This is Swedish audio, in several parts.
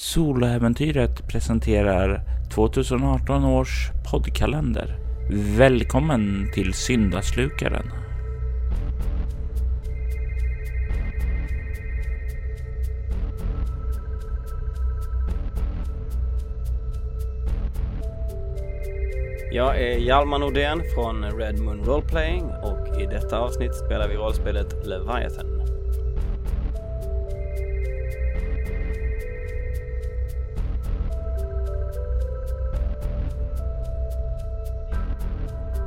Soloäventyret presenterar 2018 års poddkalender. Välkommen till Syndaslukaren. Jag är Hjalmar Nordén från Red Moon Roleplaying och i detta avsnitt spelar vi rollspelet Leviathan.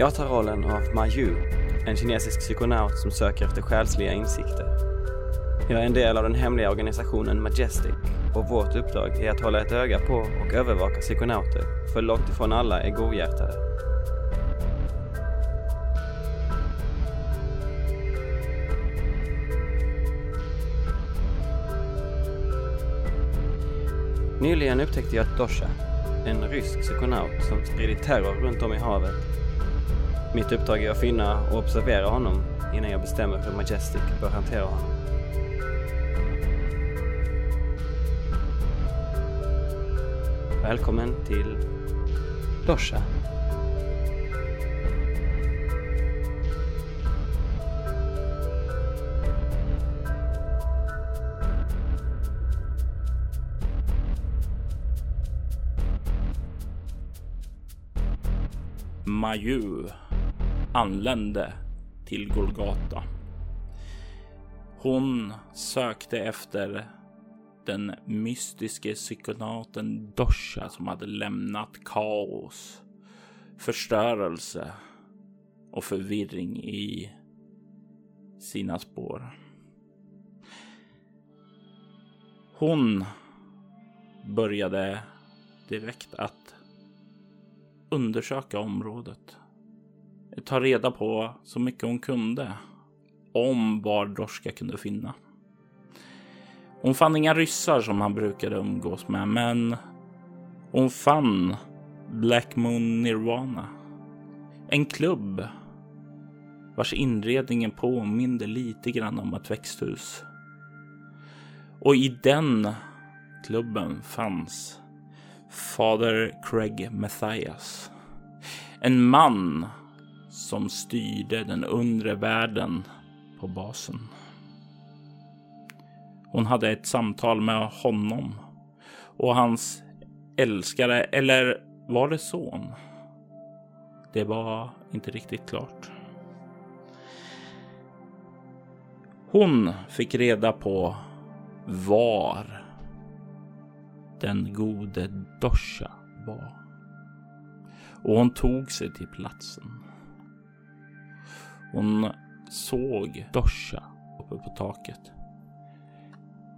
Jag tar rollen av Ma Yu, en kinesisk psykonaut som söker efter själsliga insikter. Jag är en del av den hemliga organisationen Majestic och vårt uppdrag är att hålla ett öga på och övervaka psykonauter, för långt ifrån alla är godhjärtade. Nyligen upptäckte jag Dosha, en rysk psykonaut som spridit terror runt om i havet. Mitt uppdrag är att finna och observera honom innan jag bestämmer hur Majestic bör hantera honom. Välkommen till Dosha. Maju anlände till Golgata. Hon sökte efter den mystiske psykonauten Dosha som hade lämnat kaos, förstörelse och förvirring i sina spår. Hon började direkt att undersöka området. Ta reda på så mycket hon kunde om var Droska kunde finna. Hon fann inga ryssar som han brukade umgås med, men hon fann Black Moon Nirvana. En klubb vars inredningen påminde lite grann om ett växthus. Och i den klubben fanns Fader Craig Mathias. En man som styrde den undre världen på basen. Hon hade ett samtal med honom och hans älskare, eller var det son? Det var inte riktigt klart. Hon fick reda på var den gode Dosha var. Och hon tog sig till platsen. Hon såg Dosha uppe på taket.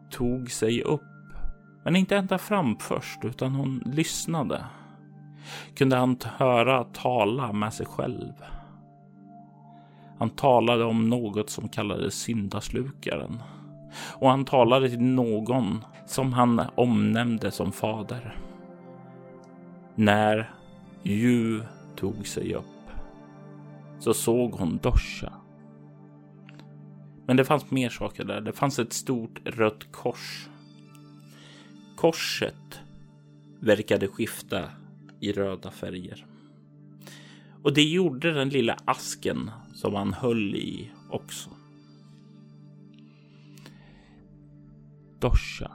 Tog sig upp, men inte ända fram först, utan hon lyssnade. Kunde han höra tala med sig själv. Han talade om något som kallades syndaslukaren. Och han talade till någon som han omnämnde som fader. När Ju tog sig upp så såg hon Dosha. Men det fanns mer saker där. Det fanns ett stort rött kors. Korset verkade skifta i röda färger. Och det gjorde den lilla asken som han höll i också. Dosha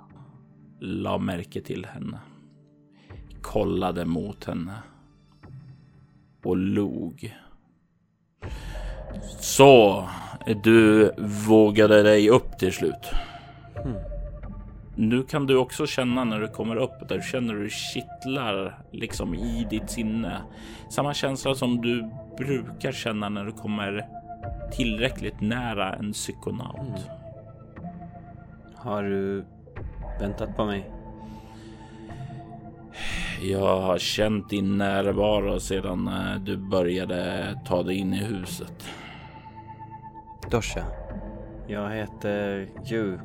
la märke till henne. Kollade mot henne. Och log. Så, du vågade dig upp till slut. Mm. Nu kan du också känna när du kommer upp där du känner hur det kittlar liksom i ditt sinne. Samma känsla som du brukar känna när du kommer tillräckligt nära en psykonaut. Mm. Har du väntat på mig? Jag har känt din närvaro sedan du började ta dig in i huset. Dosha. Jag heter Ju.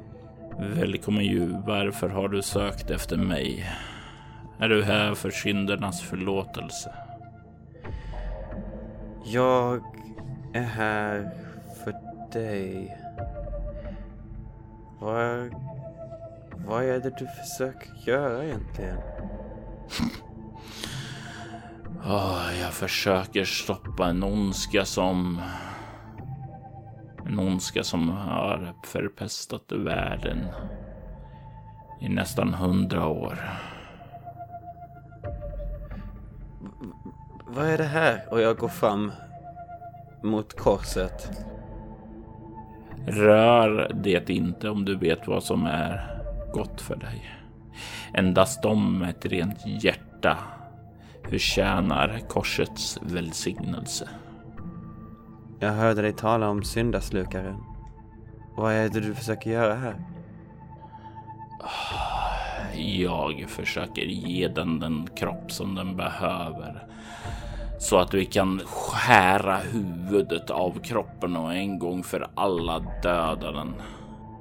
Välkommen Ju. Varför har du sökt efter mig? Är du här för syndernas förlåtelse? Jag är här för dig. Var Vad är det du försöker göra egentligen? Oh, jag försöker stoppa en ondska som... En ondska som har förpestat världen i nästan hundra år. vad är det här? Och jag går fram mot korset. Rör det inte om du vet vad som är gott för dig. Endast de med ett rent hjärta förtjänar korsets välsignelse. Jag hörde dig tala om syndaslukaren. Vad är det du försöker göra här? Jag försöker ge den den kropp som den behöver så att vi kan skära huvudet av kroppen och en gång för alla döda den.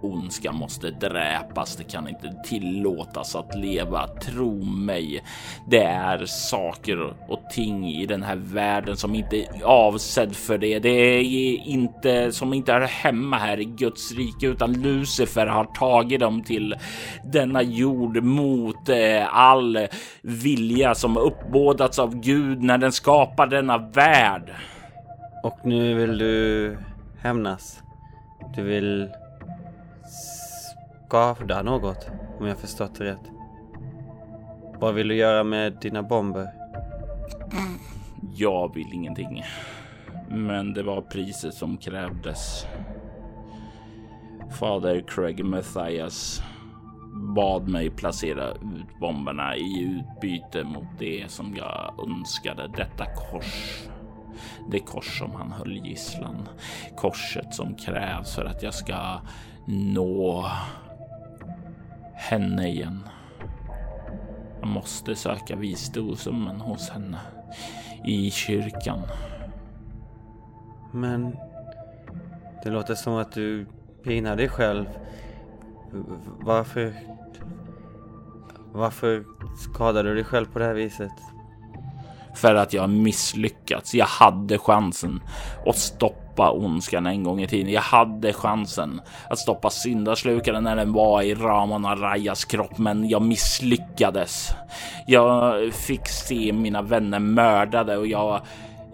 Ondska måste dräpas. Det kan inte tillåtas att leva. Tro mig. Det är saker och ting i den här världen som inte är avsedd för det. Det är inte som inte är hemma här i Guds rike, utan Lucifer har tagit dem till denna jord mot eh, all vilja som uppbådats av Gud när den skapar denna värld. Och nu vill du hämnas. Du vill skavda något, om jag förstått det rätt. Vad vill du göra med dina bomber? Jag vill ingenting. Men det var priset som krävdes. Fader Craig Mathias bad mig placera ut bomberna i utbyte mot det som jag önskade. Detta kors. Det kors som han höll gisslan. Korset som krävs för att jag ska nå henne igen. Jag måste söka visdomen hos henne i kyrkan. Men det låter som att du pinar dig själv. Varför? Varför skadar du dig själv på det här viset? För att jag misslyckats. Jag hade chansen att stoppa stoppa ondskan en gång i tiden. Jag hade chansen att stoppa syndaslukaren när den var i Ramana Rajas kropp, men jag misslyckades. Jag fick se mina vänner mördade och jag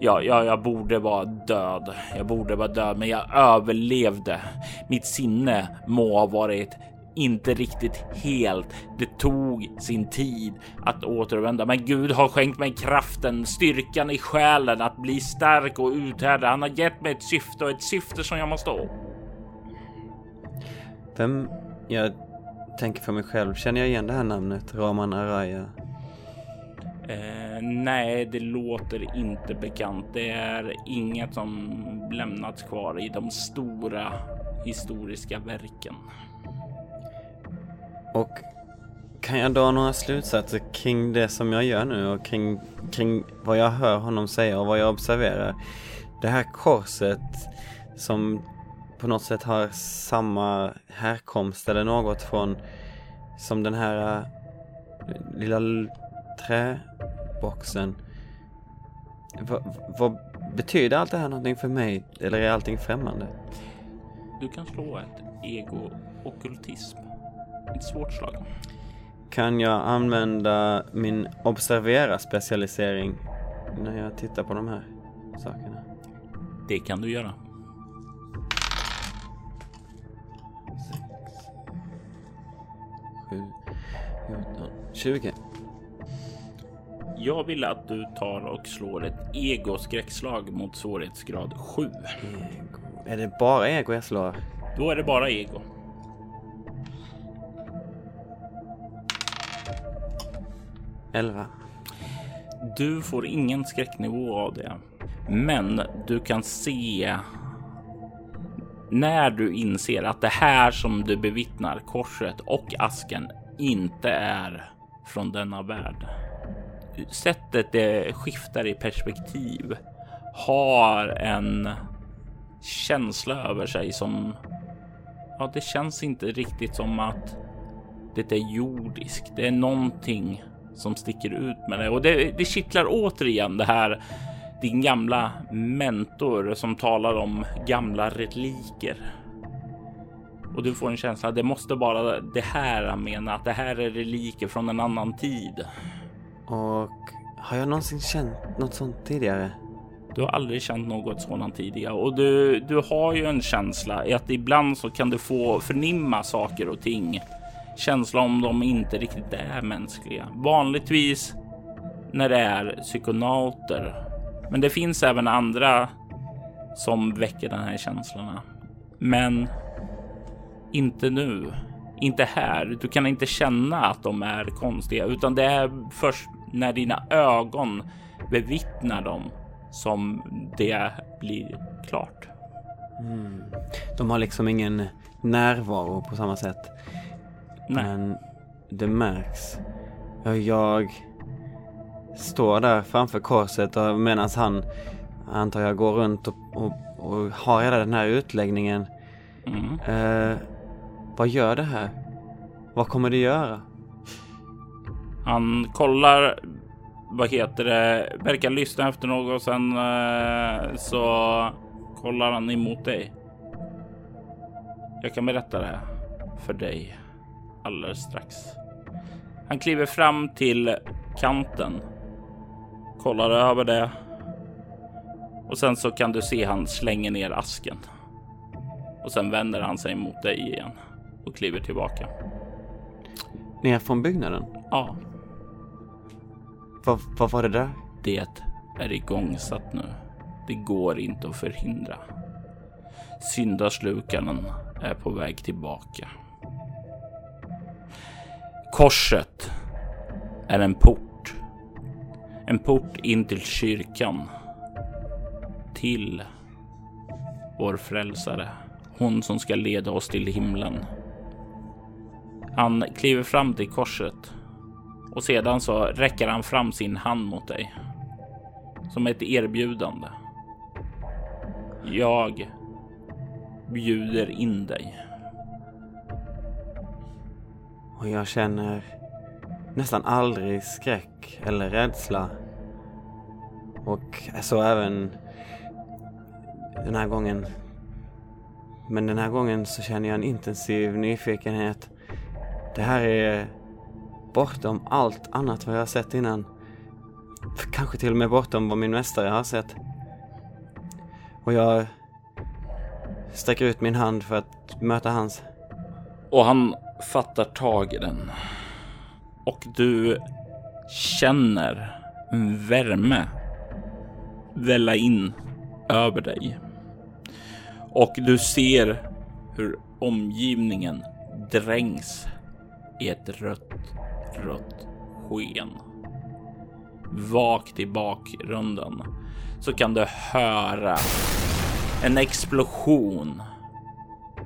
Ja, ja, jag borde vara död. Jag borde vara död, men jag överlevde. Mitt sinne må ha varit inte riktigt helt. Det tog sin tid att återvända, men Gud har skänkt mig kraften, styrkan i själen att bli stark och uthärda. Han har gett mig ett syfte och ett syfte som jag måste ha. Vem? Jag tänker för mig själv. Känner jag igen det här namnet? Raman Araya? Eh, nej, det låter inte bekant. Det är inget som lämnats kvar i de stora historiska verken. Och kan jag dra några slutsatser kring det som jag gör nu och kring, kring vad jag hör honom säga och vad jag observerar? Det här korset som på något sätt har samma härkomst eller något från som den här äh, lilla träboxen. Vad betyder allt det här någonting för mig eller är allting främmande? Du kan slå ett ego-okkultism. Ett svårt slag. Kan jag använda min observera specialisering när jag tittar på de här sakerna? Det kan du göra. Sex, sju, 14, 20. Jag vill att du tar och slår ett ego-skräckslag mot svårighetsgrad 7. Ego. Är det bara ego jag slår? Då är det bara ego. 11. Du får ingen skräcknivå av det, men du kan se när du inser att det här som du bevittnar, korset och asken, inte är från denna värld. Sättet det skiftar i perspektiv har en känsla över sig som ja, det känns inte riktigt som att det är jordiskt. Det är någonting som sticker ut med det och det, det kittlar återigen det här. Din gamla mentor som talar om gamla reliker. Och du får en känsla att det måste vara det här han menar, att det här är reliker från en annan tid. Och har jag någonsin känt något sånt tidigare? Du har aldrig känt något sådant tidigare och du, du har ju en känsla i att ibland så kan du få förnimma saker och ting. Känsla om de inte riktigt är mänskliga. Vanligtvis när det är psykonauter. Men det finns även andra som väcker den här känslorna. Men inte nu. Inte här. Du kan inte känna att de är konstiga, utan det är först när dina ögon bevittnar dem som det blir klart. Mm. De har liksom ingen närvaro på samma sätt. Nej. Men det märks. Jag står där framför korset och medan han, antar jag, går runt och, och, och har hela den här utläggningen. Mm. Eh, vad gör det här? Vad kommer det göra? Han kollar, vad heter det, verkar lyssna efter något och sen eh, så kollar han emot dig. Jag kan berätta det för dig alldeles strax. Han kliver fram till kanten, kollar över det och sen så kan du se han slänger ner asken. Och sen vänder han sig mot dig igen och kliver tillbaka. Ner från byggnaden? Ja. Vad, vad var det där? Det är igångsatt nu. Det går inte att förhindra. Syndaslukaren är på väg tillbaka. Korset är en port. En port in till kyrkan. Till vår frälsare. Hon som ska leda oss till himlen. Han kliver fram till korset och sedan så räcker han fram sin hand mot dig. Som ett erbjudande. Jag bjuder in dig. Och jag känner nästan aldrig skräck eller rädsla. Och så även den här gången. Men den här gången så känner jag en intensiv nyfikenhet. Det här är bortom allt annat vad jag har sett innan. Kanske till och med bortom vad min mästare har sett. Och jag sträcker ut min hand för att möta hans. Och han fattar tag i den. Och du känner en värme välla in över dig. Och du ser hur omgivningen dränks i ett rött, rött sken. Vakt i bakgrunden så kan du höra en explosion.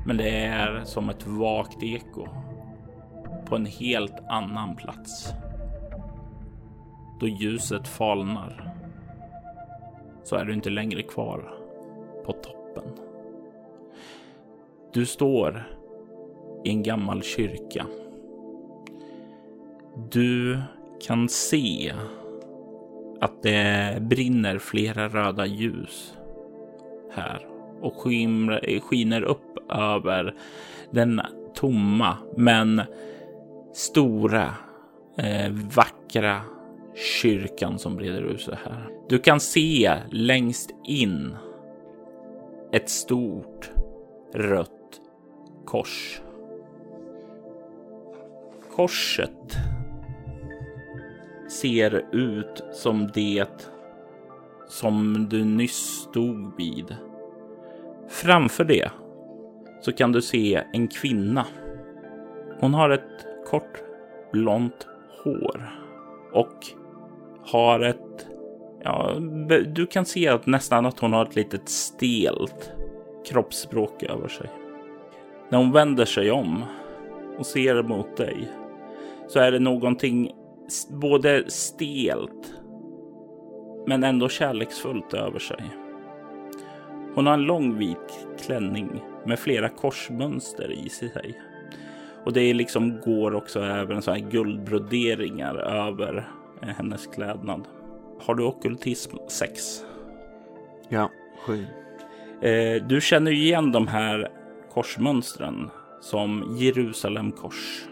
Men det är som ett vagt eko på en helt annan plats. Då ljuset falnar så är du inte längre kvar på toppen. Du står i en gammal kyrka. Du kan se att det brinner flera röda ljus här och skiner upp över den tomma men stora, eh, vackra kyrkan som breder ut sig här. Du kan se längst in ett stort rött kors. Korset ser ut som det som du nyss stod vid. Framför det så kan du se en kvinna. Hon har ett kort blont hår och har ett Ja, du kan se att nästan att hon har ett litet stelt kroppsspråk över sig. När hon vänder sig om och ser mot dig så är det någonting både stelt men ändå kärleksfullt över sig. Hon har en lång vit klänning med flera korsmönster i sig. Och det liksom går också även så här guldbroderingar över hennes klädnad. Har du okultism 6? Ja, 7. Eh, du känner ju igen de här korsmönstren som Jerusalem kors.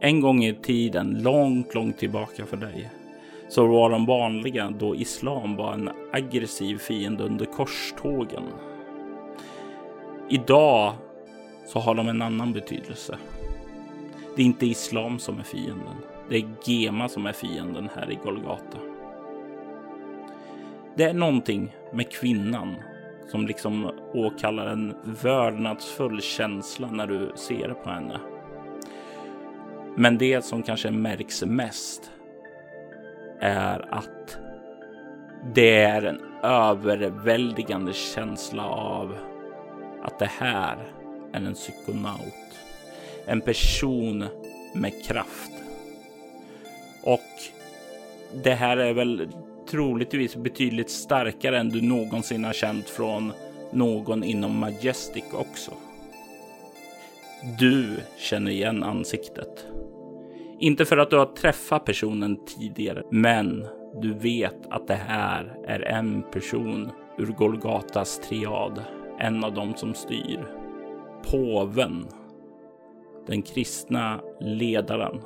En gång i tiden, långt, långt tillbaka för dig, så var de vanliga då islam var en aggressiv fiende under korstågen. Idag så har de en annan betydelse. Det är inte islam som är fienden. Det är Gema som är fienden här i Golgata. Det är någonting med kvinnan som liksom åkallar en vördnadsfull känsla när du ser på henne. Men det som kanske märks mest är att det är en överväldigande känsla av att det här är en psykonaut. En person med kraft. Och det här är väl troligtvis betydligt starkare än du någonsin har känt från någon inom Majestic också. Du känner igen ansiktet. Inte för att du har träffat personen tidigare, men du vet att det här är en person ur Golgatas triad. En av dem som styr. Påven. Den kristna ledaren.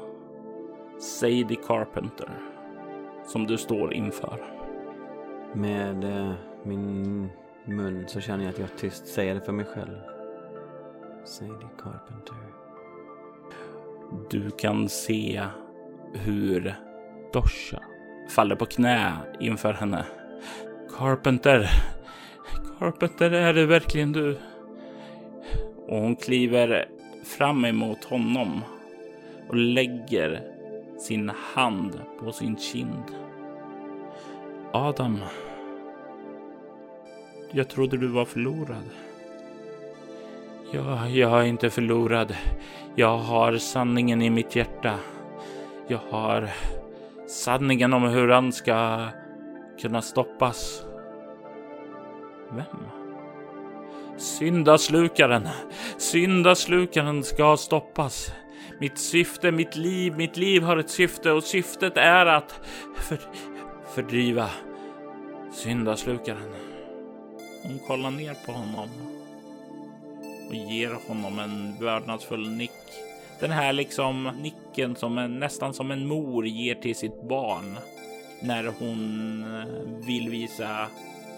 Sadie Carpenter. Som du står inför. Med eh, min mun så känner jag att jag tyst säger det för mig själv. Sadie Carpenter. Du kan se hur Dosha faller på knä inför henne. Carpenter, Carpenter, är det verkligen du? Och hon kliver fram emot honom och lägger sin hand på sin kind. Adam, jag trodde du var förlorad. Ja, jag är inte förlorad. Jag har sanningen i mitt hjärta. Jag har sanningen om hur han ska kunna stoppas. Vem? Syndaslukaren. Syndaslukaren ska stoppas. Mitt syfte, mitt liv, mitt liv har ett syfte och syftet är att för, fördriva syndaslukaren. Hon kollar ner på honom och ger honom en vördnadsfull nick. Den här liksom nicken som är nästan som en mor ger till sitt barn när hon eh, vill visa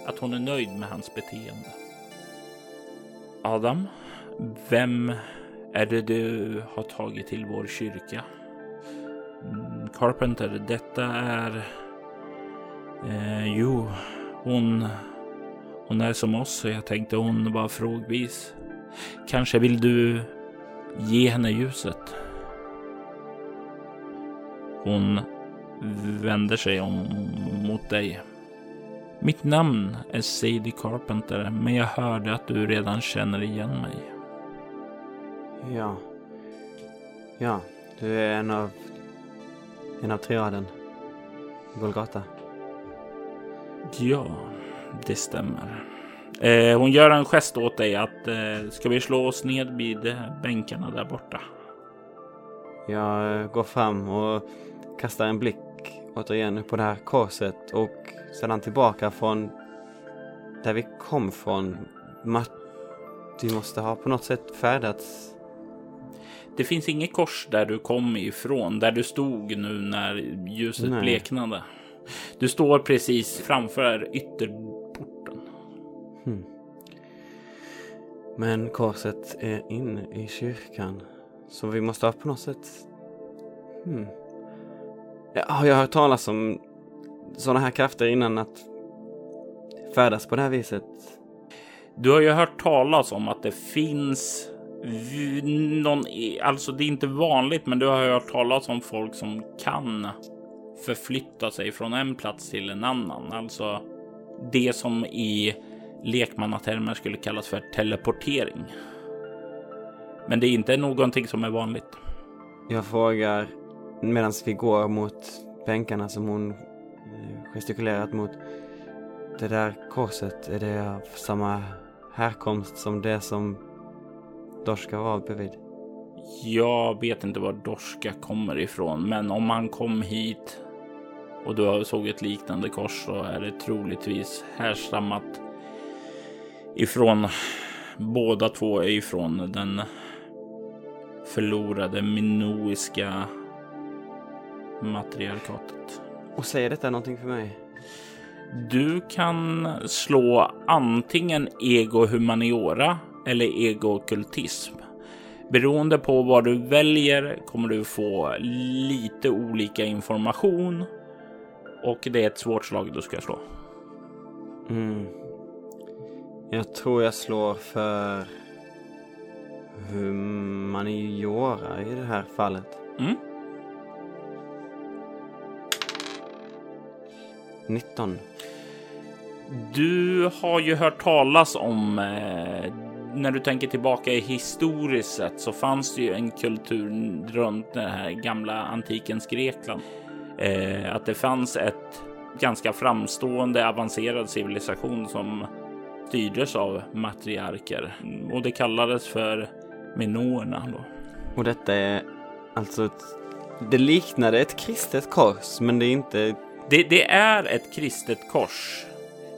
att hon är nöjd med hans beteende. Adam, vem är det du har tagit till vår kyrka? Mm, Carpenter, detta är... Eh, jo, hon... Hon är som oss och jag tänkte hon var frågvis. Kanske vill du ge henne ljuset? Hon vänder sig om mot dig. Mitt namn är Sadie Carpenter, men jag hörde att du redan känner igen mig. Ja. Ja, du är en av... En av triaden. Golgata. Ja, det stämmer. Eh, hon gör en gest åt dig att eh, ska vi slå oss ned vid eh, bänkarna där borta? Jag går fram och kastar en blick återigen på det här korset och sedan tillbaka från där vi kom från. Vi måste ha på något sätt färdats. Det finns inget kors där du kom ifrån, där du stod nu när ljuset Nej. bleknade. Du står precis framför ytterporten. Hmm. Men korset är inne i kyrkan. Så vi måste ha på något sätt... Hmm. Ja, har jag hört talas om sådana här krafter innan att färdas på det här viset? Du har ju hört talas om att det finns någon, alltså det är inte vanligt, men du har hört talas om folk som kan förflytta sig från en plats till en annan. Alltså det som i lekmannatermer skulle kallas för teleportering. Men det är inte någonting som är vanligt. Jag frågar medan vi går mot bänkarna som hon gestikulerat mot. Det där korset, är det av samma härkomst som det som Dorska var bredvid? Jag vet inte var Dorska kommer ifrån, men om han kom hit och du såg ett liknande kors så är det troligtvis härstammat ifrån båda två är ifrån den förlorade minoiska matriarkatet. Och säger detta någonting för mig? Du kan slå antingen ego humaniora eller ego kultism. Beroende på vad du väljer kommer du få lite olika information och det är ett svårt slag du ska slå. Mm. Jag tror jag slår för humaniora i det här fallet. Mm. 19. Du har ju hört talas om eh, när du tänker tillbaka i historiskt sett så fanns det ju en kultur runt den här gamla antikens Grekland. Eh, att det fanns ett ganska framstående avancerad civilisation som styrdes av matriarker och det kallades för minoerna. Då. Och detta är alltså ett, det liknade ett kristet kors, men det är inte. Det, det är ett kristet kors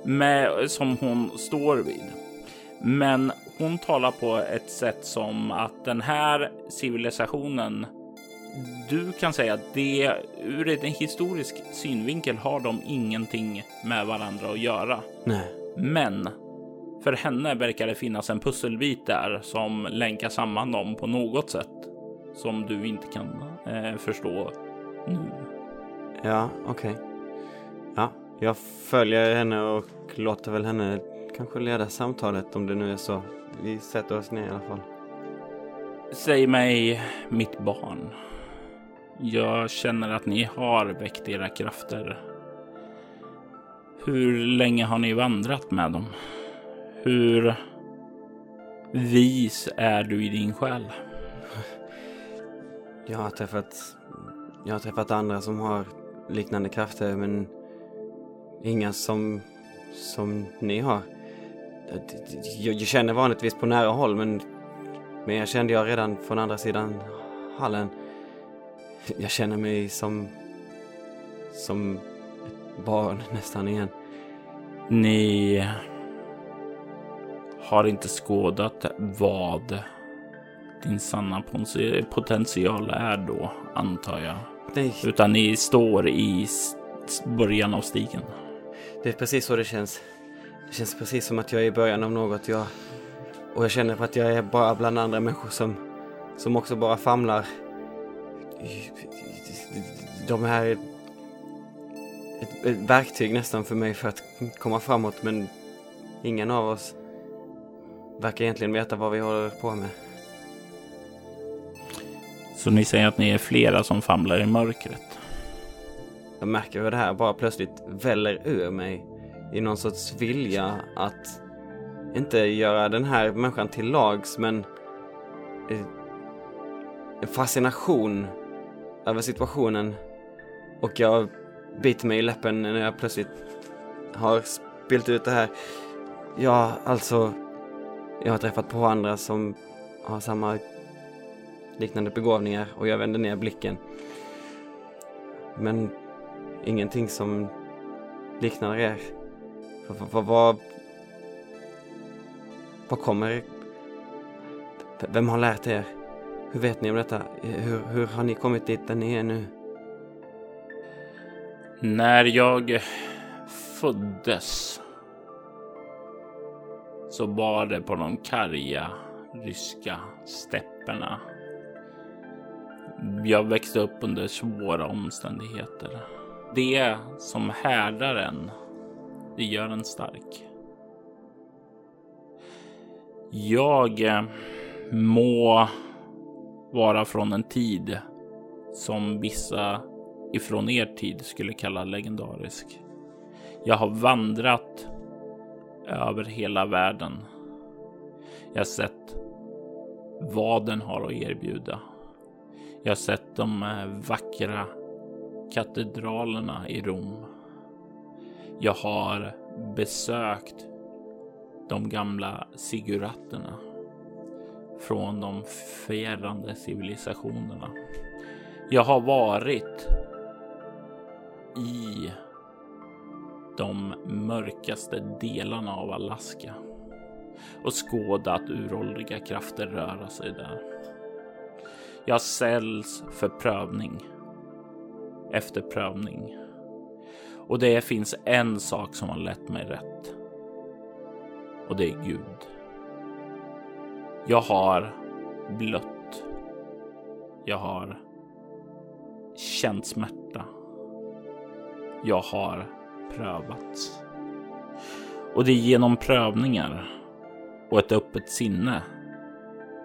med, som hon står vid. Men hon talar på ett sätt som att den här civilisationen du kan säga att det ur en historisk synvinkel har de ingenting med varandra att göra. Nej. Men för henne verkar det finnas en pusselbit där som länkar samman dem på något sätt som du inte kan eh, förstå nu. Ja, okej. Okay. Ja, jag följer henne och låter väl henne kanske leda samtalet om det nu är så. Vi sätter oss ner i alla fall. Säg mig, mitt barn. Jag känner att ni har väckt era krafter. Hur länge har ni vandrat med dem? Hur vis är du i din själ? Jag har träffat, jag har träffat andra som har liknande krafter men inga som, som ni har. Jag, jag känner vanligtvis på nära håll men, men jag kände jag redan från andra sidan hallen. Jag känner mig som, som ett barn nästan igen. Ni har inte skådat vad din sanna potential är då, antar jag. Nej. Utan ni står i början av stigen. Det är precis så det känns. Det känns precis som att jag är i början av något. Jag, och jag känner att jag är bara bland andra människor som, som också bara famlar. De här är ett, ett verktyg nästan för mig för att komma framåt men ingen av oss verkar egentligen veta vad vi håller på med. Så ni säger att ni är flera som famlar i mörkret? Jag märker hur det här bara plötsligt väller ur mig i någon sorts vilja att inte göra den här människan till lags, men eh, en fascination över situationen. Och jag biter mig i läppen när jag plötsligt har spilt ut det här. Ja, alltså, jag har träffat på andra som har samma liknande begåvningar och jag vänder ner blicken. Men ingenting som liknar er. Vad, vad, vad kommer... Vem har lärt er? Hur vet ni om detta? Hur, hur har ni kommit dit där ni är nu? När jag föddes så var det på de karga ryska stäpperna. Jag växte upp under svåra omständigheter. Det som härdar en, det gör en stark. Jag eh, må vara från en tid som vissa ifrån er tid skulle kalla legendarisk. Jag har vandrat över hela världen. Jag har sett vad den har att erbjuda. Jag har sett de eh, vackra katedralerna i Rom. Jag har besökt de gamla siguratterna från de fjärrande civilisationerna. Jag har varit i de mörkaste delarna av Alaska och skådat uråldriga krafter röra sig där. Jag säljs för prövning. Efter prövning. Och det finns en sak som har lett mig rätt. Och det är Gud. Jag har blött. Jag har känt smärta. Jag har prövats. Och det är genom prövningar och ett öppet sinne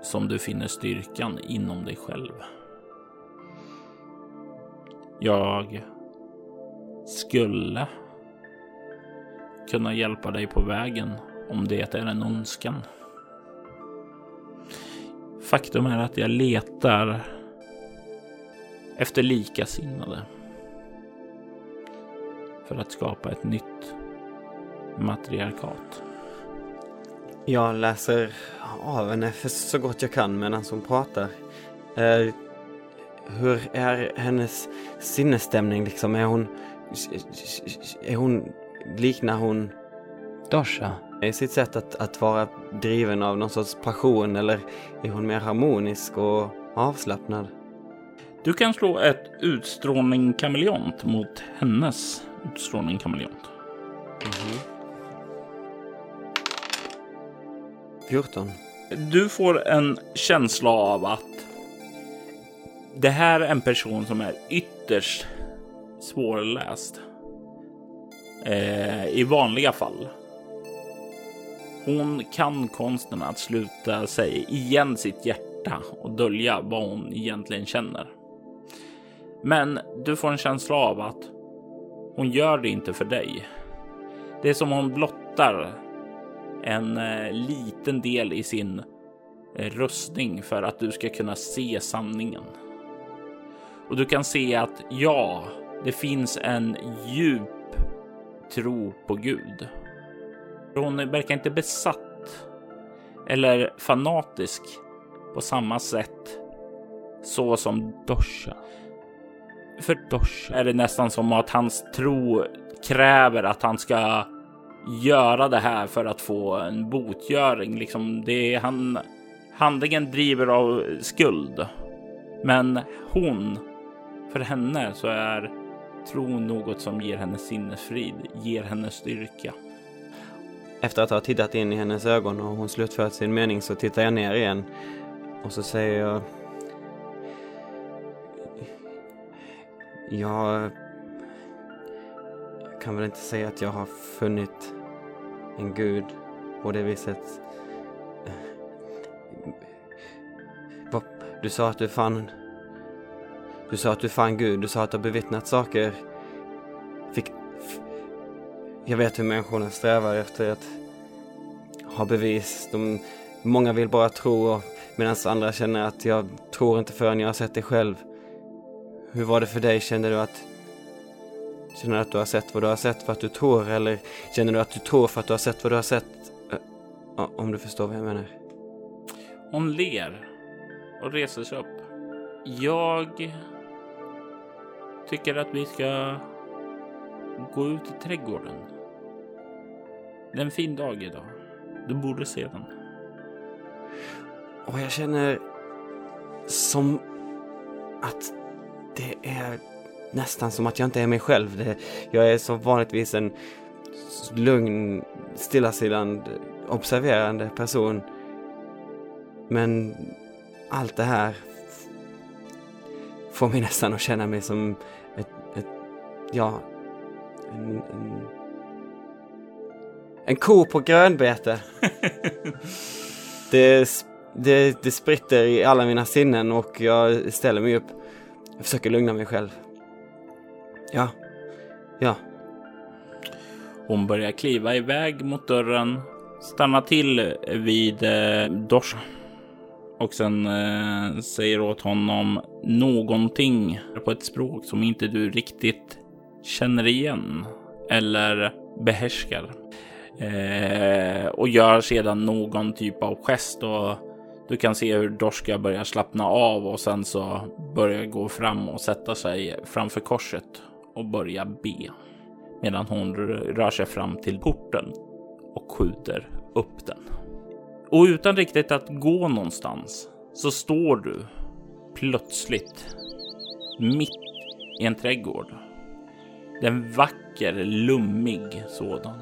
som du finner styrkan inom dig själv. Jag skulle kunna hjälpa dig på vägen om det är en önskan. Faktum är att jag letar efter likasinnade för att skapa ett nytt matriarkat. Jag läser av henne så gott jag kan medan hon pratar. Eh, hur är hennes sinnesstämning liksom? Är hon... Är hon... Liknar hon Dosha? i sitt sätt att, att vara driven av någon sorts passion eller är hon mer harmonisk och avslappnad? Du kan slå ett utstrålning kameleont mot hennes utstrålning kameleont. 14. Du får en känsla av att det här är en person som är ytterst svårläst. Eh, I vanliga fall. Hon kan konsten att sluta sig igen sitt hjärta och dölja vad hon egentligen känner. Men du får en känsla av att hon gör det inte för dig. Det är som hon blottar en eh, liten del i sin röstning rustning för att du ska kunna se sanningen. Och du kan se att ja, det finns en djup tro på Gud. Hon verkar inte besatt eller fanatisk på samma sätt så som Dosha. För Dosha är det nästan som att hans tro kräver att han ska göra det här för att få en botgöring. Liksom det är han. Handlingen driver av skuld, men hon, för henne så är tron något som ger henne sinnesfrid, ger henne styrka. Efter att ha tittat in i hennes ögon och hon slutfört sin mening så tittar jag ner igen och så säger jag Jag kan väl inte säga att jag har funnit en gud på det viset. Du sa att du fann... Du sa att du fann Gud, du sa att du har bevittnat saker. Fick... Jag vet hur människorna strävar efter att ha bevis. De... Många vill bara tro medan andra känner att jag tror inte förrän jag har sett det själv. Hur var det för dig? Kände du att Känner du att du har sett vad du har sett för att du tror eller känner du att du tror för att du har sett vad du har sett? Om du förstår vad jag menar. Hon ler och reser sig upp. Jag tycker att vi ska gå ut i trädgården. Det är en fin dag idag. Du borde se den. Och jag känner som att det är nästan som att jag inte är mig själv. Det, jag är som vanligtvis en lugn, stillasittande, observerande person. Men allt det här får mig nästan att känna mig som ja, en, en, en ko på grönbete. det, det, det spritter i alla mina sinnen och jag ställer mig upp. Jag försöker lugna mig själv. Ja, ja, Hon börjar kliva iväg mot dörren, stannar till vid eh, Dorsa och sen eh, säger åt honom någonting på ett språk som inte du riktigt känner igen eller behärskar. Eh, och gör sedan någon typ av gest och du kan se hur Dorska börjar slappna av och sen så börjar gå fram och sätta sig framför korset och börja be medan hon rör sig fram till porten och skjuter upp den. Och utan riktigt att gå någonstans så står du plötsligt mitt i en trädgård. Det är en vacker, lummig sådan.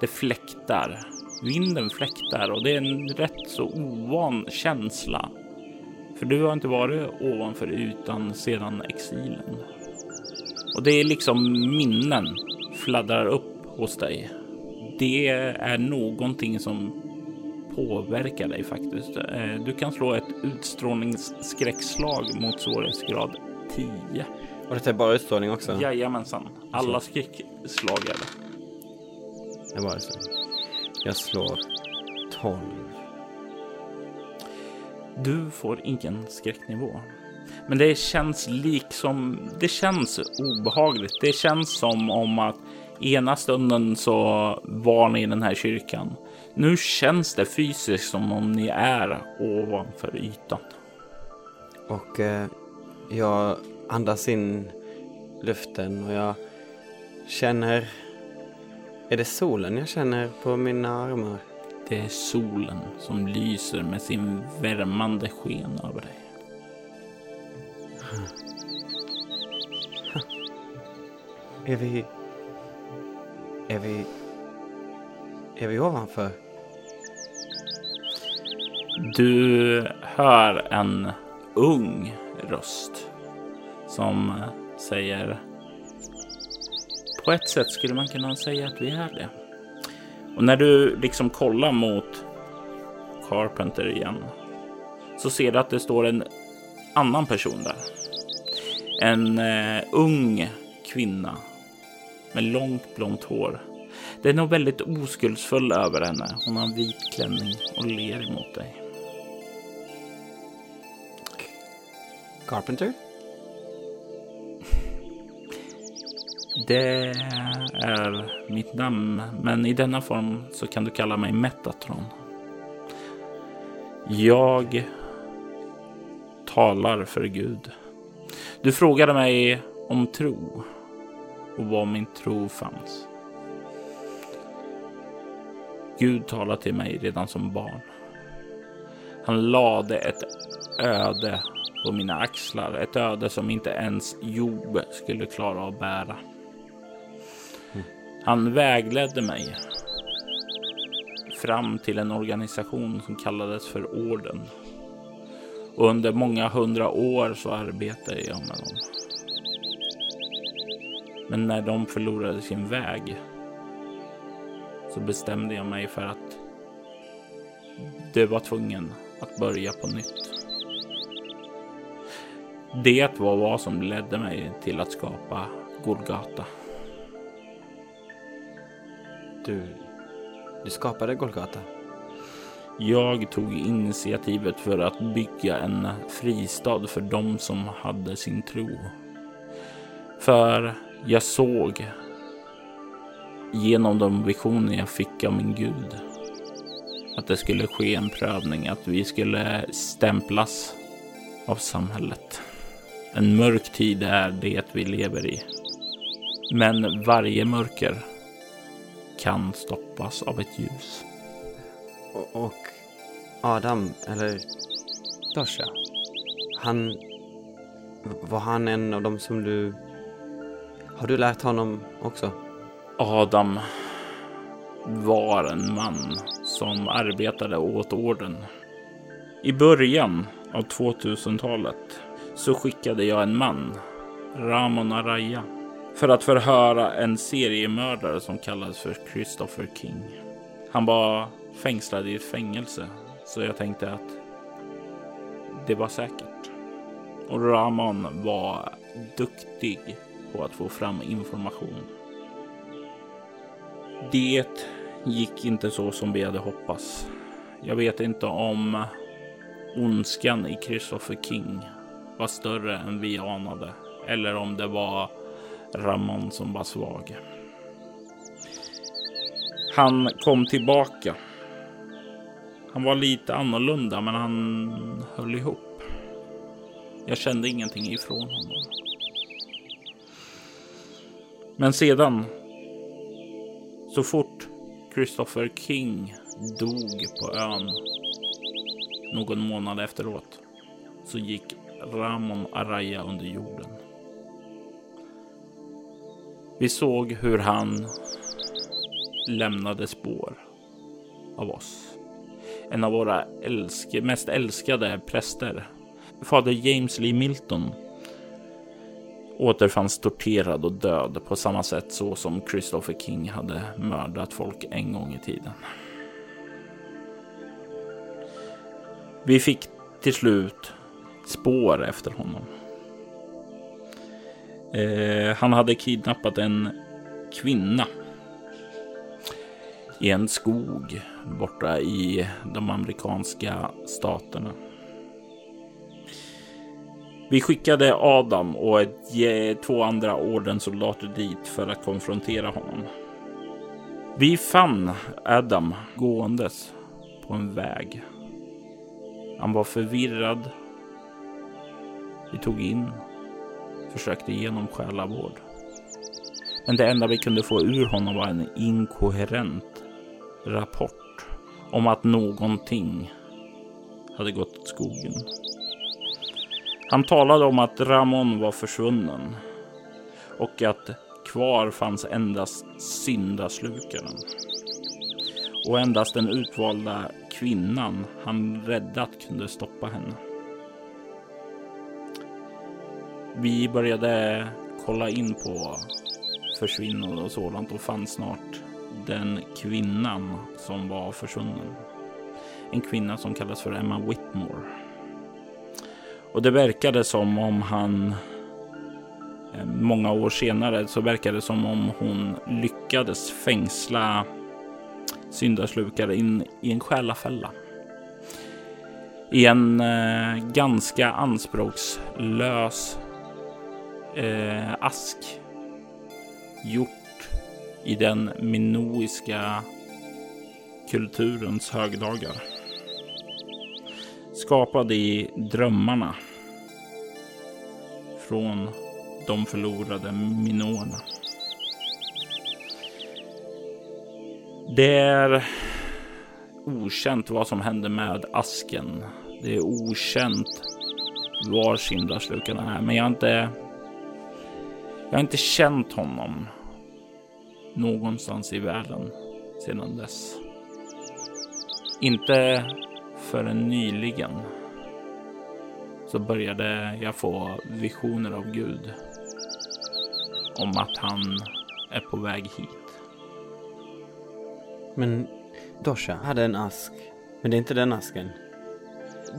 Det fläktar. Vinden fläktar och det är en rätt så ovan känsla. För du har inte varit ovanför ytan sedan exilen. Och det är liksom minnen fladdrar upp hos dig. Det är någonting som påverkar dig faktiskt. Eh, du kan slå ett utstrålningsskräckslag mot svårighetsgrad 10. Och det är bara utstrålning också? Jajamensan. Alla skräckslag är det. Det var så. Jag slår 12. Du får ingen skräcknivå. Men det känns liksom, det känns obehagligt. Det känns som om att ena stunden så var ni i den här kyrkan. Nu känns det fysiskt som om ni är ovanför ytan. Och eh, jag andas in luften och jag känner... Är det solen jag känner på mina armar? Det är solen som lyser med sin värmande sken över dig. Är vi... Är vi... Är vi ovanför? Du hör en ung röst som eh, säger på ett sätt skulle man kunna säga att vi är det. Och när du liksom kollar mot Carpenter igen så ser du att det står en annan person där. En eh, ung kvinna med långt blont hår. Det är nog väldigt oskuldsfull över henne. Hon har en vit klänning och ler emot dig. Carpenter? Det är mitt namn, men i denna form så kan du kalla mig Metatron. Jag talar för Gud. Du frågade mig om tro och var min tro fanns. Gud talade till mig redan som barn. Han lade ett öde på mina axlar, ett öde som inte ens Job skulle klara att bära. Han vägledde mig fram till en organisation som kallades för Orden. Och under många hundra år så arbetade jag med dem. Men när de förlorade sin väg så bestämde jag mig för att det var tvungen att börja på nytt. Det var vad som ledde mig till att skapa Golgata. Du, du skapade Golgata? Jag tog initiativet för att bygga en fristad för dem som hade sin tro. För jag såg genom de visioner jag fick av min Gud att det skulle ske en prövning, att vi skulle stämplas av samhället. En mörk tid är det vi lever i. Men varje mörker kan stoppas av ett ljus. Och, och Adam, eller Dosha, han... Var han en av dem som du... Har du lärt honom också? Adam var en man som arbetade åt orden. I början av 2000-talet så skickade jag en man, Ramon Araya, för att förhöra en seriemördare som kallades för Christopher King. Han var fängslad i ett fängelse, så jag tänkte att det var säkert. Och Ramon var duktig på att få fram information. Det gick inte så som vi hade hoppats. Jag vet inte om ondskan i Christopher King var större än vi anade eller om det var Ramon som var svag. Han kom tillbaka. Han var lite annorlunda, men han höll ihop. Jag kände ingenting ifrån honom. Men sedan, så fort Christopher King dog på ön någon månad efteråt, så gick Ramon Araya under jorden. Vi såg hur han lämnade spår av oss. En av våra älske, mest älskade präster, fader James Lee Milton, återfanns torterad och död på samma sätt så som Christopher King hade mördat folk en gång i tiden. Vi fick till slut spår efter honom. Eh, han hade kidnappat en kvinna i en skog borta i de amerikanska staterna. Vi skickade Adam och ett, två andra ordenssoldater dit för att konfrontera honom. Vi fann Adam gåendes på en väg. Han var förvirrad. Vi tog in, försökte ge honom själavård. Men det enda vi kunde få ur honom var en inkoherent rapport om att någonting hade gått åt skogen. Han talade om att Ramon var försvunnen och att kvar fanns endast syndaslukaren. Och endast den utvalda kvinnan han räddat kunde stoppa henne. Vi började kolla in på försvinnande och sådant och fann snart den kvinnan som var försvunnen. En kvinna som kallas för Emma Whitmore. Och det verkade som om han eh, många år senare så verkade det som om hon lyckades fängsla syndaslukare in i en själafälla. I en eh, ganska anspråkslös eh, ask gjort i den minoiska kulturens högdagar. Skapad i drömmarna från de förlorade minoerna. Det är okänt vad som hände med asken. Det är okänt var syndaslukaren är, men jag har inte. Jag har inte känt honom någonstans i världen sedan dess. Inte förrän nyligen så började jag få visioner av Gud om att han är på väg hit. Men Dosha hade en ask, men det är inte den asken.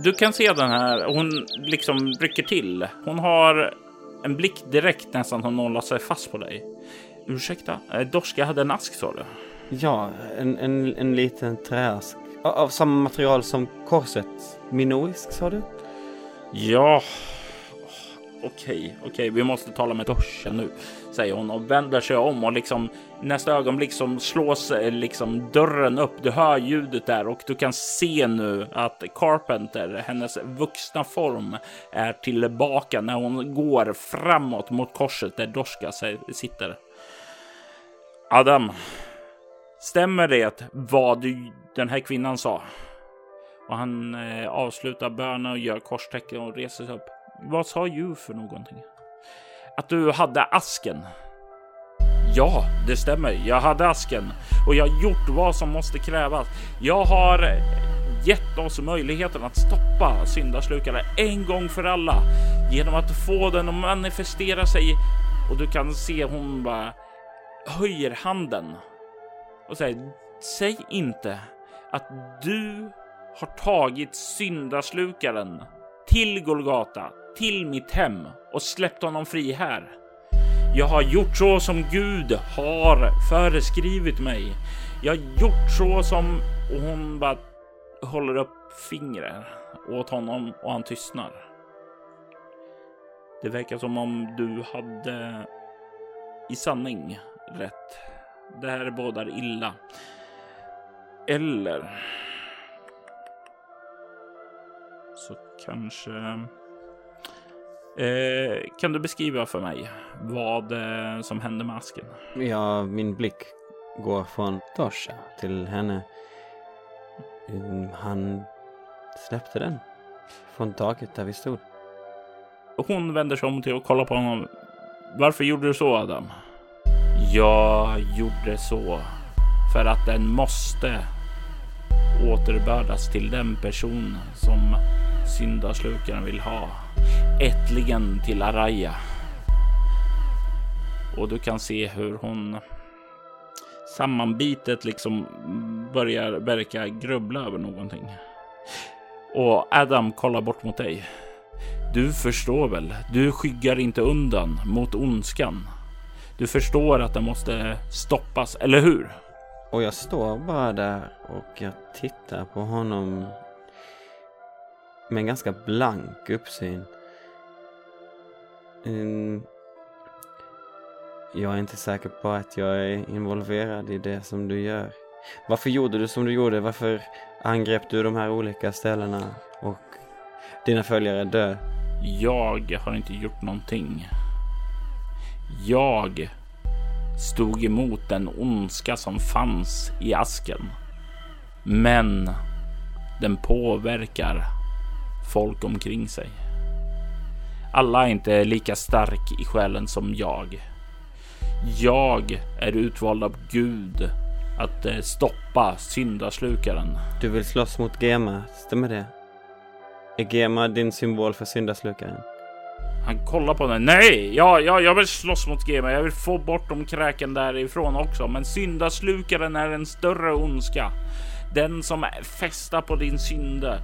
Du kan se den här. Hon liksom rycker till. Hon har en blick direkt nästan hon håller sig fast på dig. Ursäkta, eh, Dorska hade en ask sa du? Ja, en, en, en liten träask. Av samma material som korset. Minoisk sa du? Ja, okej, okej, vi måste tala med Dorska nu, säger hon och vänder sig om och liksom nästa ögonblick som slås eh, liksom dörren upp. Du hör ljudet där och du kan se nu att Carpenter, hennes vuxna form, är tillbaka när hon går framåt mot korset där Dorska sitter. Adam, stämmer det vad du, den här kvinnan sa? Och han eh, avslutar bönen och gör korstecken och reser sig upp. Vad sa du för någonting? Att du hade asken? Ja, det stämmer. Jag hade asken och jag har gjort vad som måste krävas. Jag har gett oss möjligheten att stoppa syndaslukare en gång för alla genom att få den att manifestera sig. Och du kan se hon bara höjer handen och säger säg inte att du har tagit syndaslukaren till Golgata, till mitt hem och släppt honom fri här. Jag har gjort så som Gud har föreskrivit mig. Jag har gjort så som och hon bara håller upp fingret åt honom och han tystnar. Det verkar som om du hade i sanning rätt. Det här bådar illa. Eller så kanske... Eh, kan du beskriva för mig vad eh, som hände med asken? Ja, min blick går från Tosha till henne. Mm, han släppte den. Från taket där vi stod. Hon vänder sig om till och kollar på honom. Varför gjorde du så Adam? Jag gjorde så för att den måste återbördas till den person som syndaslukaren vill ha. Ättligen till Araya. Och du kan se hur hon sammanbitet liksom börjar verka grubbla över någonting. Och Adam kollar bort mot dig. Du förstår väl? Du skyggar inte undan mot ondskan. Du förstår att den måste stoppas, eller hur? Och jag står bara där och jag tittar på honom med en ganska blank uppsyn. Um, Jag är inte säker på att jag är involverad i det som du gör. Varför gjorde du som du gjorde? Varför angrep du de här olika ställena och dina följare dö? Jag har inte gjort någonting. Jag stod emot den ondska som fanns i asken. Men den påverkar folk omkring sig. Alla är inte lika stark i själen som jag. Jag är utvald av Gud att eh, stoppa syndaslukaren. Du vill slåss mot Gema, stämmer det? Är Gema din symbol för syndaslukaren? Han kollar på den. Nej, ja, ja, jag vill slåss mot Gema. Jag vill få bort de kräken därifrån också. Men syndaslukaren är en större ondska. Den som fästar på din synde.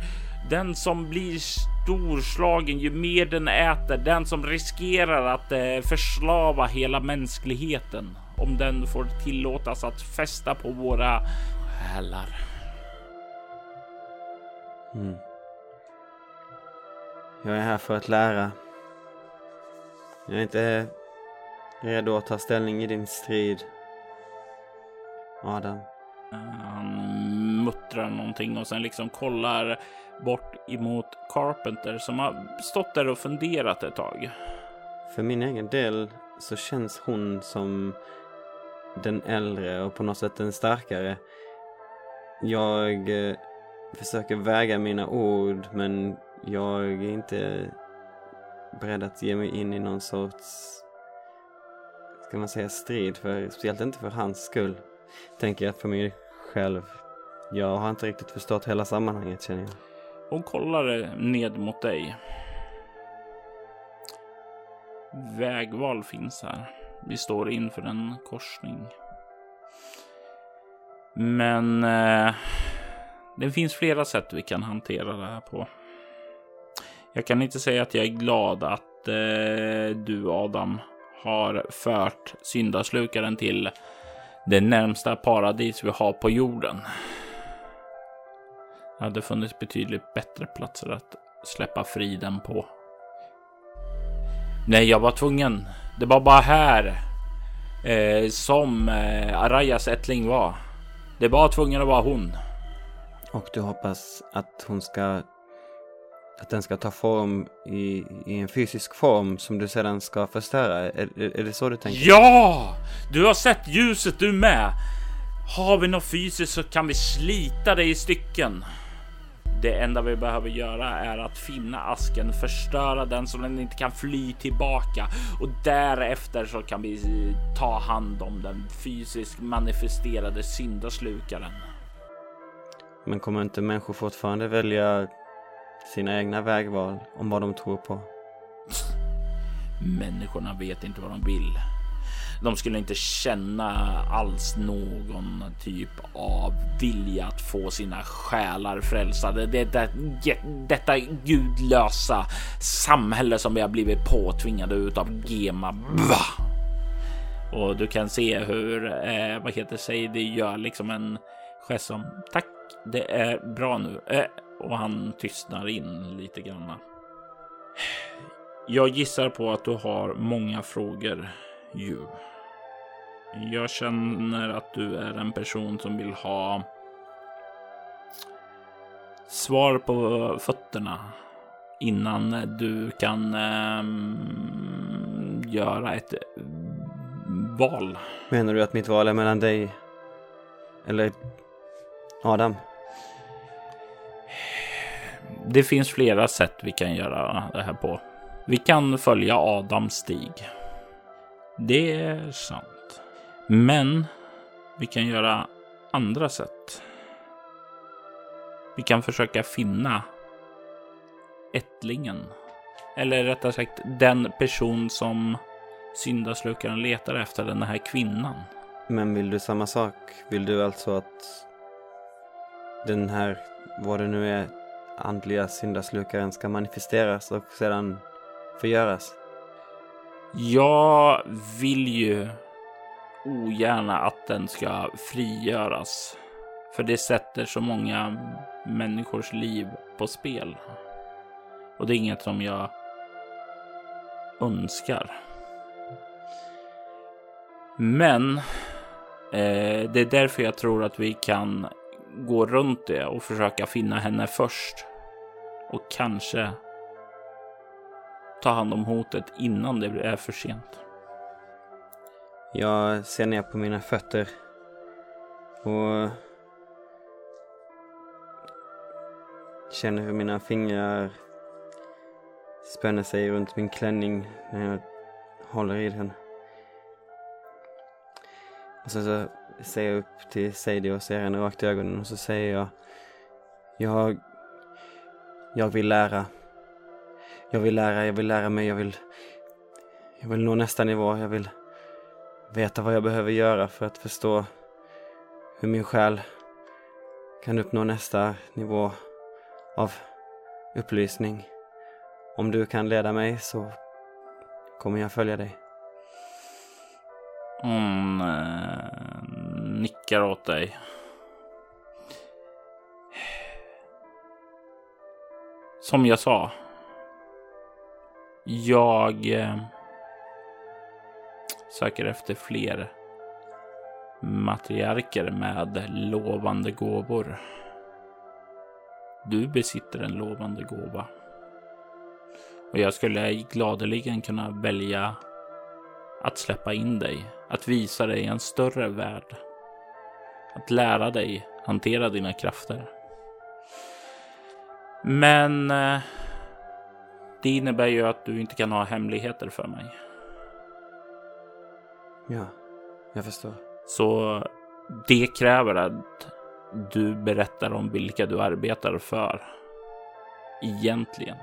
Den som blir storslagen ju mer den äter. Den som riskerar att eh, förslava hela mänskligheten. Om den får tillåtas att fästa på våra själar. Mm. Jag är här för att lära. Jag är inte redo att ta ställning i din strid. Adam. Han muttrar någonting och sen liksom kollar bort emot Carpenter som har stått där och funderat ett tag. För min egen del så känns hon som den äldre och på något sätt den starkare. Jag eh, försöker väga mina ord men jag är inte beredd att ge mig in i någon sorts, ska man säga strid, för, speciellt inte för hans skull. Tänker jag för mig själv. Jag har inte riktigt förstått hela sammanhanget känner jag. Hon kollar eh, ned mot dig. Vägval finns här. Vi står inför en korsning. Men eh, det finns flera sätt vi kan hantera det här på. Jag kan inte säga att jag är glad att eh, du Adam har fört syndaslukaren till det närmsta paradis vi har på jorden. Det hade funnits betydligt bättre platser att släppa friden på. Nej, jag var tvungen. Det var bara här eh, som eh, Arayas ättling var. Det var tvungen att vara hon. Och du hoppas att hon ska att den ska ta form i, i en fysisk form som du sedan ska förstöra? Är, är det så du tänker? Ja! Du har sett ljuset du med. Har vi något fysiskt så kan vi slita det i stycken. Det enda vi behöver göra är att finna asken, förstöra den så den inte kan fly tillbaka och därefter så kan vi ta hand om den fysiskt manifesterade syndaslukaren. Men kommer inte människor fortfarande välja sina egna vägval om vad de tror på? Människorna vet inte vad de vill. De skulle inte känna alls någon typ av vilja att få sina själar frälsade. Det, det, detta gudlösa samhälle som vi har blivit påtvingade utav Gema. Bah! Och du kan se hur, eh, vad heter sig, det gör liksom en gest som tack, det är bra nu. Eh, och han tystnar in lite grann. Jag gissar på att du har många frågor ju. Jag känner att du är en person som vill ha svar på fötterna innan du kan ähm, göra ett val. Menar du att mitt val är mellan dig eller Adam? Det finns flera sätt vi kan göra det här på. Vi kan följa Adams stig. Det är sant. Men vi kan göra andra sätt. Vi kan försöka finna ättlingen. Eller rättare sagt den person som syndaslukaren letar efter, den här kvinnan. Men vill du samma sak? Vill du alltså att den här, vad det nu är, andliga syndaslukaren ska manifesteras och sedan förgöras? Jag vill ju ogärna att den ska frigöras. För det sätter så många människors liv på spel. Och det är inget som jag önskar. Men eh, det är därför jag tror att vi kan gå runt det och försöka finna henne först. Och kanske ta hand om hotet innan det är för sent. Jag ser ner på mina fötter och känner hur mina fingrar spänner sig runt min klänning när jag håller i den. Och sen så ser jag upp till Sadie och ser henne rakt i ögonen och så säger jag Jag Jag vill lära Jag vill lära, jag vill lära mig, jag vill Jag vill nå nästa nivå, jag vill veta vad jag behöver göra för att förstå hur min själ kan uppnå nästa nivå av upplysning. Om du kan leda mig så kommer jag följa dig. Hon eh, nickar åt dig. Som jag sa. Jag eh, söker efter fler matriarker med lovande gåvor. Du besitter en lovande gåva. Och jag skulle gladeligen kunna välja att släppa in dig, att visa dig en större värld. Att lära dig hantera dina krafter. Men eh, det innebär ju att du inte kan ha hemligheter för mig. Ja, jag förstår. Så det kräver att du berättar om vilka du arbetar för. Egentligen.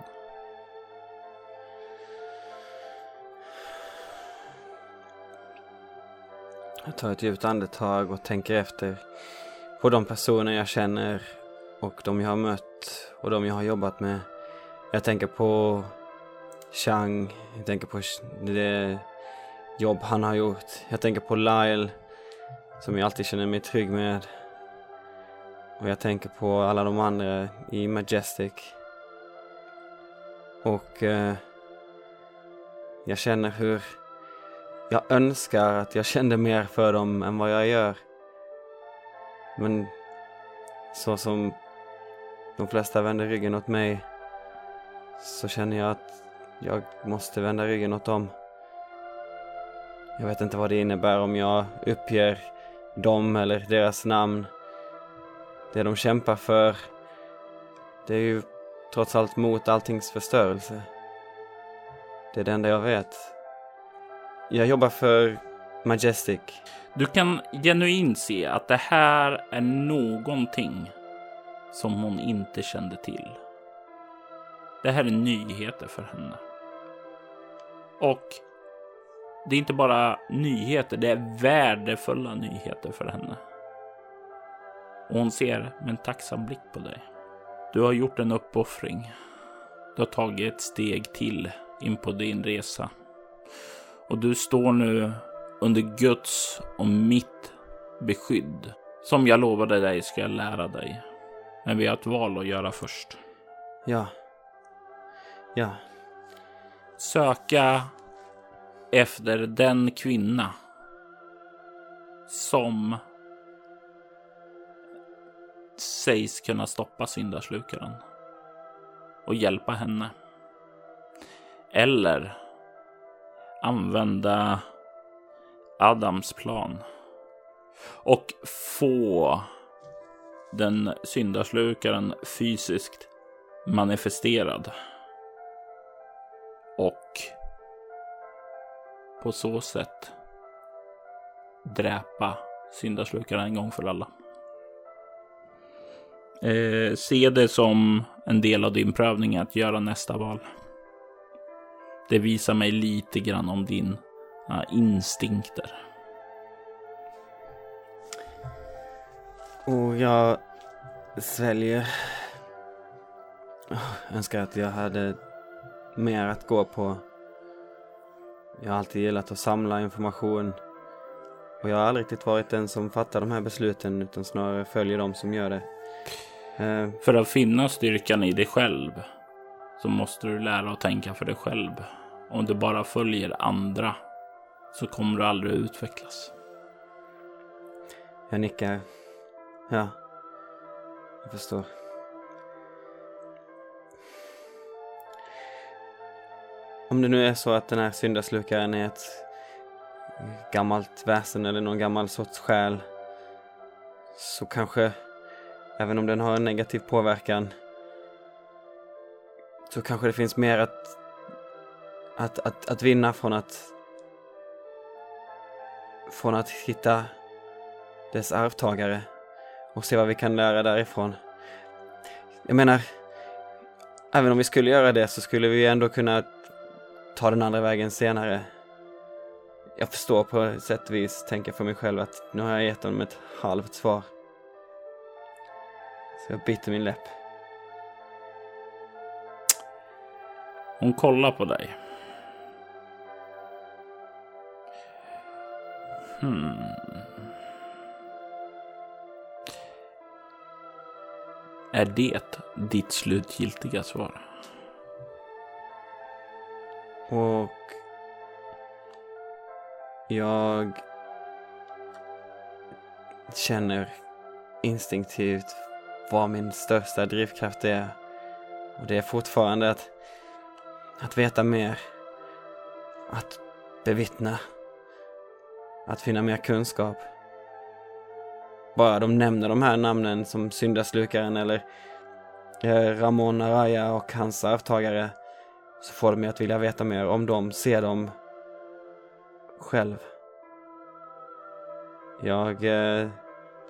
Jag tar ett djupt andetag och tänker efter på de personer jag känner och de jag har mött och de jag har jobbat med. Jag tänker på Chang, jag tänker på det jobb han har gjort. Jag tänker på Lyle, som jag alltid känner mig trygg med. Och jag tänker på alla de andra i Majestic. Och eh, jag känner hur jag önskar att jag kände mer för dem än vad jag gör. Men så som de flesta vänder ryggen åt mig så känner jag att jag måste vända ryggen åt dem. Jag vet inte vad det innebär om jag uppger dem eller deras namn. Det de kämpar för, det är ju trots allt mot alltings förstörelse. Det är det enda jag vet. Jag jobbar för Majestic. Du kan genuint se att det här är någonting som hon inte kände till. Det här är nyheter för henne. Och det är inte bara nyheter, det är värdefulla nyheter för henne. Och hon ser med en tacksam blick på dig. Du har gjort en uppoffring. Du har tagit ett steg till in på din resa. Och du står nu under Guds och mitt beskydd. Som jag lovade dig ska jag lära dig. Men vi har ett val att göra först. Ja. Ja. Söka efter den kvinna som sägs kunna stoppa syndaslukaren och hjälpa henne. Eller använda Adams plan och få den syndaslukaren fysiskt manifesterad. Och på så sätt dräpa syndaslukaren en gång för alla. Eh, se det som en del av din prövning att göra nästa val. Det visar mig lite grann om dina uh, instinkter. Och jag sväljer. Jag önskar att jag hade mer att gå på. Jag har alltid gillat att samla information. Och jag har aldrig riktigt varit den som fattar de här besluten utan snarare följer de som gör det. Uh, för att finna styrkan i dig själv så måste du lära att tänka för dig själv. Om du bara följer andra så kommer du aldrig utvecklas. Jag nickar. Ja, jag förstår. Om det nu är så att den här syndaslukaren är ett gammalt väsen eller någon gammal sorts själ så kanske, även om den har en negativ påverkan, så kanske det finns mer att, att, att, att vinna från att från att hitta dess arvtagare och se vad vi kan lära därifrån. Jag menar, även om vi skulle göra det så skulle vi ändå kunna ta den andra vägen senare. Jag förstår på sätt och vis, tänker för mig själv att nu har jag gett honom ett halvt svar. Så jag biter min läpp. Hon kollar på dig. Hmm. Är det ditt slutgiltiga svar? Och jag känner instinktivt vad min största drivkraft är. Och det är fortfarande att, att veta mer. Att bevittna. Att finna mer kunskap. Bara de nämner de här namnen som syndaslukaren eller eh, Ramon Araya och hans arvtagare så får de mig att vilja veta mer om dem, se dem själv. Jag eh,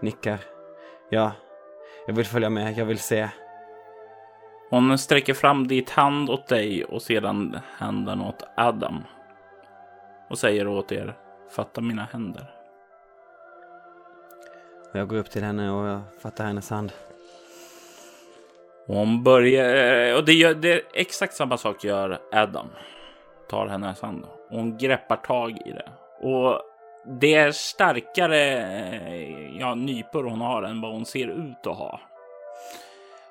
nickar. Ja, jag vill följa med, jag vill se. Hon sträcker fram ditt hand åt dig och sedan handen åt Adam. Och säger åt er, fatta mina händer. Jag går upp till henne och jag fattar hennes hand. Hon börjar, eh, och det, gör, det är exakt samma sak gör Adam. Tar hennes hand och hon greppar tag i det. Och det är starkare eh, ja, nypor hon har än vad hon ser ut att ha.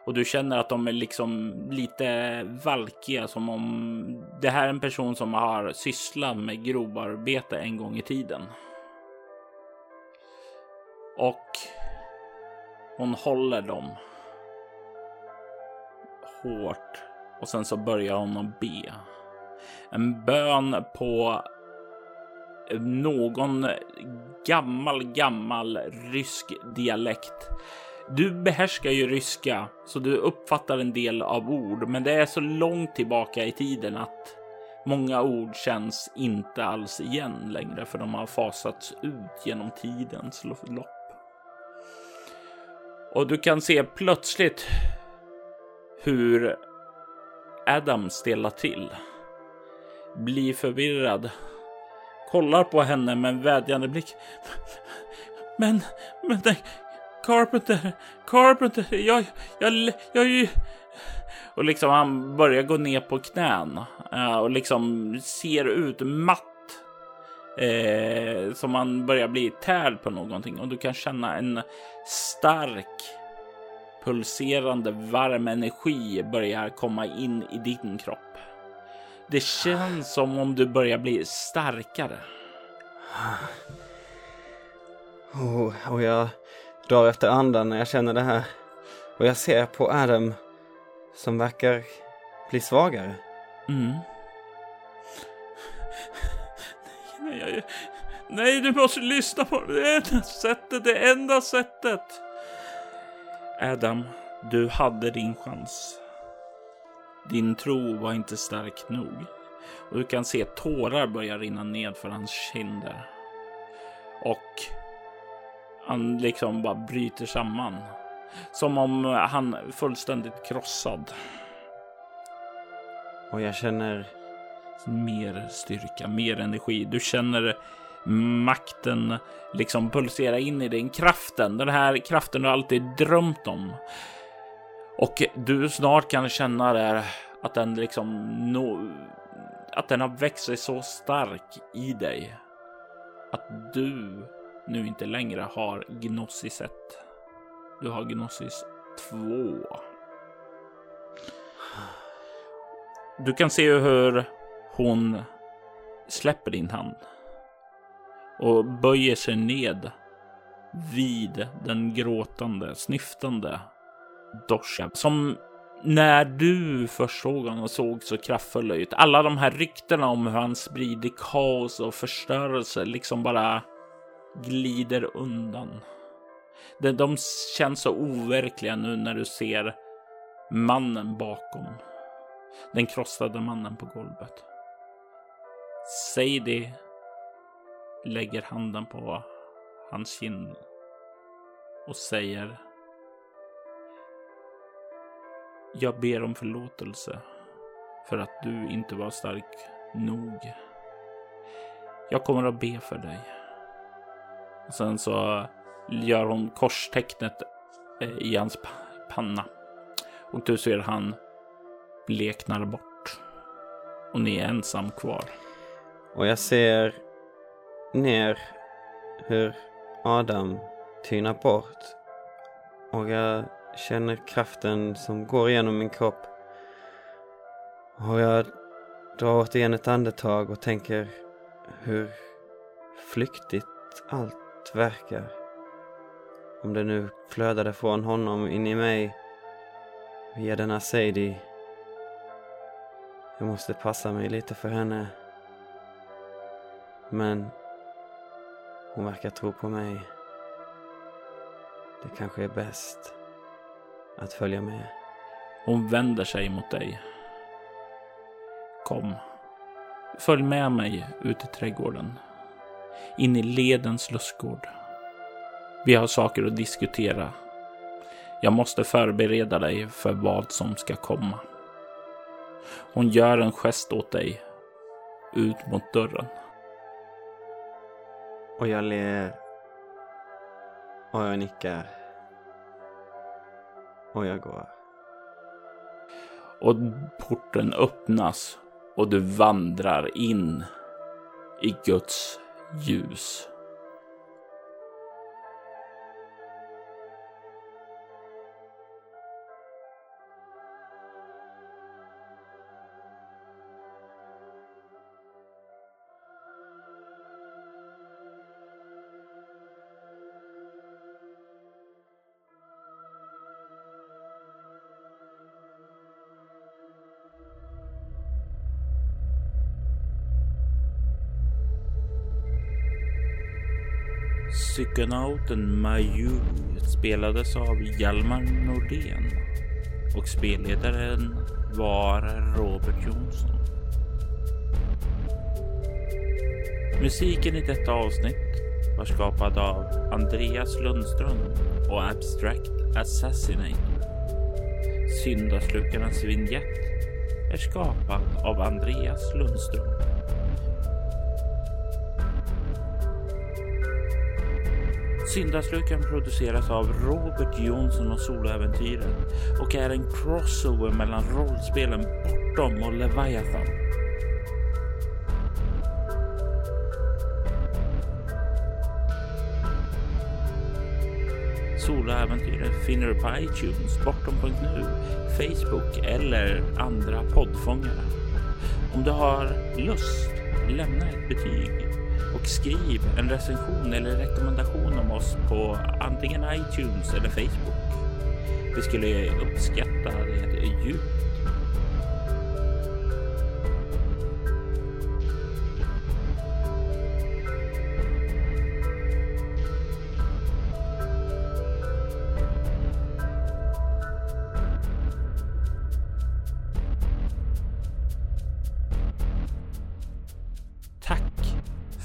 Och du känner att de är liksom lite valkiga som om det här är en person som har sysslat med grovarbete en gång i tiden. Och hon håller dem hårt och sen så börjar hon att be. En bön på någon gammal, gammal rysk dialekt. Du behärskar ju ryska så du uppfattar en del av ord, men det är så långt tillbaka i tiden att många ord känns inte alls igen längre för de har fasats ut genom tidens lopp. Och du kan se plötsligt hur Adam stelnar till. Blir förvirrad. Kollar på henne med en vädjande blick. Men, men nej, Carpenter, Carpenter, jag, jag, jag är ju... Och liksom han börjar gå ner på knän eh, och liksom ser ut matt. Eh, som han börjar bli tärd på någonting och du kan känna en stark pulserande varm energi börjar komma in i din kropp. Det känns som om du börjar bli starkare. Oh, och jag drar efter andan när jag känner det här. Och jag ser på Adam som verkar bli svagare. Mm. Nej, nej, nej, du måste lyssna på det enda sättet, det enda sättet. Adam, du hade din chans. Din tro var inte stark nog. Och du kan se tårar börja rinna ned för hans kinder. Och han liksom bara bryter samman. Som om han fullständigt krossad. Och jag känner... Mer styrka, mer energi. Du känner makten liksom pulsera in i din kraften. Den här kraften du alltid drömt om. Och du snart kan känna där att den liksom no, att den har växt sig så stark i dig att du nu inte längre har Gnosis 1. Du har Gnosis 2. Du kan se hur hon släpper din hand och böjer sig ned vid den gråtande, snyftande Dosha som när du först såg honom såg så kraftfull ut. Alla de här ryktena om hur han sprider kaos och förstörelse liksom bara glider undan. De, de känns så overkliga nu när du ser mannen bakom. Den krossade mannen på golvet. Säg det lägger handen på hans kind och säger Jag ber om förlåtelse för att du inte var stark nog. Jag kommer att be för dig. Och sen så gör hon korstecknet eh, i hans panna. Och du ser han bleknar bort. Och ni är ensam kvar. Och jag ser ner hur Adam tynar bort. Och jag känner kraften som går igenom min kropp. Och jag drar återigen ett andetag och tänker hur flyktigt allt verkar. Om det nu flödade från honom in i mig via denna Sadie. Jag måste passa mig lite för henne. Men hon verkar tro på mig. Det kanske är bäst att följa med. Hon vänder sig mot dig. Kom. Följ med mig ut i trädgården. In i ledens lustgård. Vi har saker att diskutera. Jag måste förbereda dig för vad som ska komma. Hon gör en gest åt dig. Ut mot dörren. Och jag ler. Och jag nickar. Och jag går. Och porten öppnas och du vandrar in i Guds ljus. Psykonauten Maju spelades av Hjalmar Nordén och spelledaren var Robert Jonsson. Musiken i detta avsnitt var skapad av Andreas Lundström och Abstract Assassinate. Syndaslukarnas vignett är skapad av Andreas Lundström. Syndaslukan produceras av Robert Jonsson och Soloäventyren och är en crossover mellan rollspelen Bortom och Leviathan. Soloäventyren finner du på iTunes, Bortom.nu, Facebook eller andra poddfångare. Om du har lust, lämna ett betyg och skriv en recension eller rekommendation om oss på antingen iTunes eller Facebook. Vi skulle uppskatta det djupt.